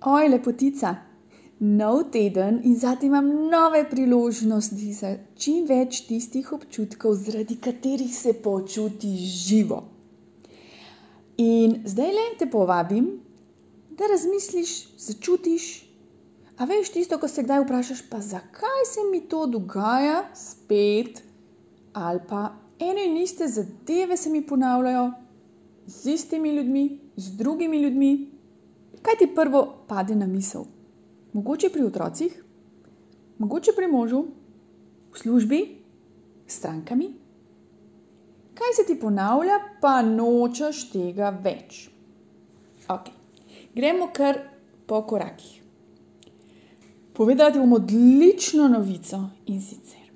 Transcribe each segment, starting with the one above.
Oj, lepotica, nov teden in zdaj imam nove priložnosti za čim več tistih občutkov, zaradi katerih se počutiš živo. In zdaj le te povabim, da razmisliš, začutiš. A veš tisto, ko se kdaj vprašaš, pa zakaj se mi to dogaja spet, ali pa ene in iste zadeve se mi ponavljajo z istimi ljudmi, z drugimi ljudmi. Kaj ti prvo pade na misel? Mogoče pri otrocih, mogoče pri možu, v službi, s strankami. Kaj se ti ponavlja, pa nočeš tega več? Ok, gremo kar po korakih. Povedati bom odlično novico in sicer.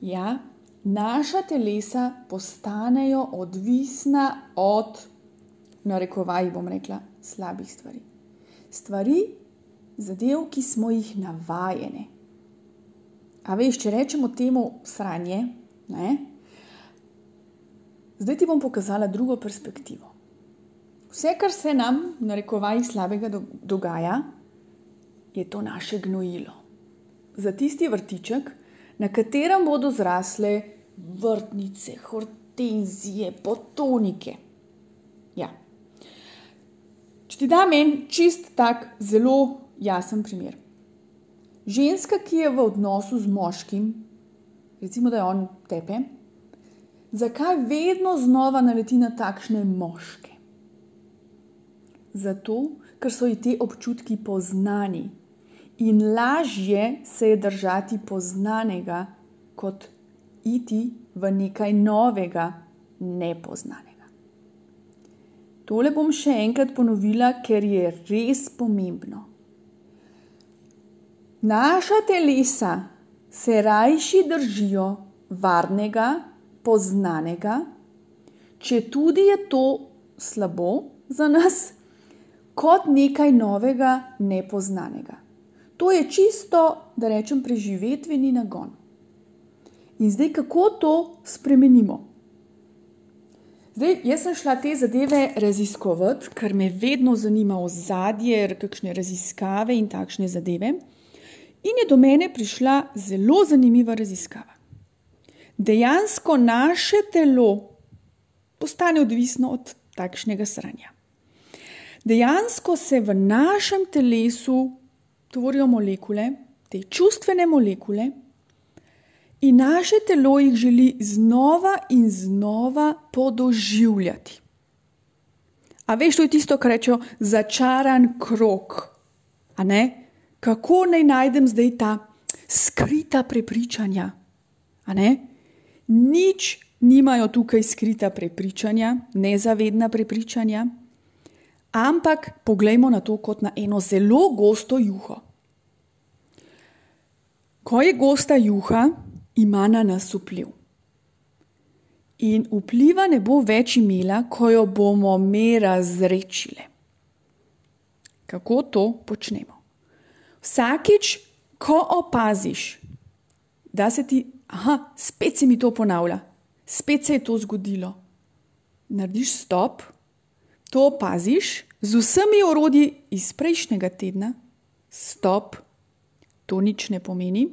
Ja, naša telesa postanejo odvisna od, narekovaj bom rekla, slabih stvari. Stvari, zadev, ki smo jih navajeni. A veš, če rečemo temu sranje, ne? zdaj ti bom pokazala drugo perspektivo. Vse, kar se nam, narekovaj, slabega dogaja, je to naše gnojilo. Za tisti vrtiček, na katerem bodo zrasle vrtnice, hortenzije, potonike. Ja, ti dam en čist tak, zelo jasen primer. Ženska, ki je v odnosu z moškim, recimo, da je on tepe, zakaj vedno znova naleti na takšne moške? Zato, ker so ji ti občutki poznani in lažje se je držati poznanega, kot iti v nekaj novega, nepoznanega. Tole bom še enkrat ponovila, ker je res pomembno. Naša telesa se rajši držijo varnega, poznanega, če tudi je to slabo za nas, kot nekaj novega, nepoznanega. To je čisto, da rečem, preživetveni nagon. In zdaj, kako to spremenimo? Zdaj, jaz sem šla te zadeve raziskovati, ker me vedno zanima ozadje, kakšne raziskave in takšne zadeve. In je do mene prišla zelo zanimiva raziskava. Dejansko naše telo postane odvisno od takšnega sranja. Dejansko se v našem telesu tvorijo molekule, te čustvene molekule, In naše telo jih želi znova in znova podoživljati. A veš, to je tisto, kar rečejo, začaran krok. Kako naj najdem zdaj ta skrita prepričanja? Nič nimajo tukaj skrita prepričanja, nezavedna prepričanja, ampak poglejmo na to kot na eno zelo gosto juho. Ko je gosta juha, ima na nas vpliv. In vpliva ne bo več imela, ko jo bomo mi razrečili. Kako to počnemo? Vsakič, ko opaziš, da se ti, ah, spet se mi to ponavlja, spet se je to zgodilo, narediš stop, to opaziš z vsemi orodji iz prejšnjega tedna, stop, to nič ne pomeni.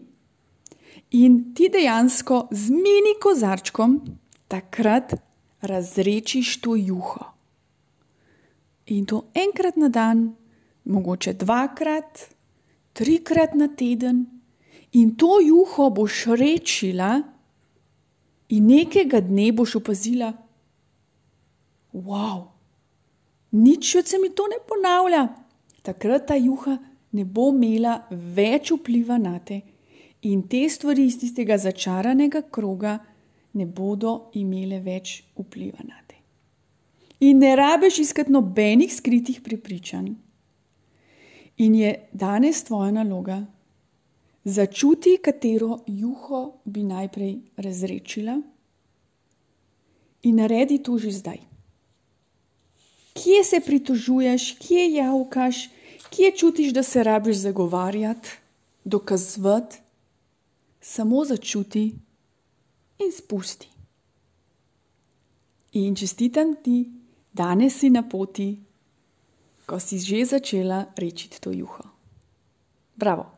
In ti dejansko z mini kozarčkom takrat razrečiš to juho. In to enkrat na dan, mogoče dvakrat, trikrat na teden, in to juho boš rečila, in nekega dne boš opazila, wow, nič več se mi to ne ponavlja. Takrat ta juha ne bo imela več vpliva na te in te stvari iz tistega začaranega kroga ne bodo imele več vpliva na te. In ne rabiš iskati nobenih skritih prepričanj. In je danes tvoja naloga, začuti, katero juho bi najprej razrečila, in naredi to že zdaj. Kje se pritožuješ, kje javkaš, kje čutiš, da se rabiš zagovarjati, dokazovati, samo začuti in spusti. In čestitam ti, danes si na poti ko si že začela rečiti to juho. Bravo!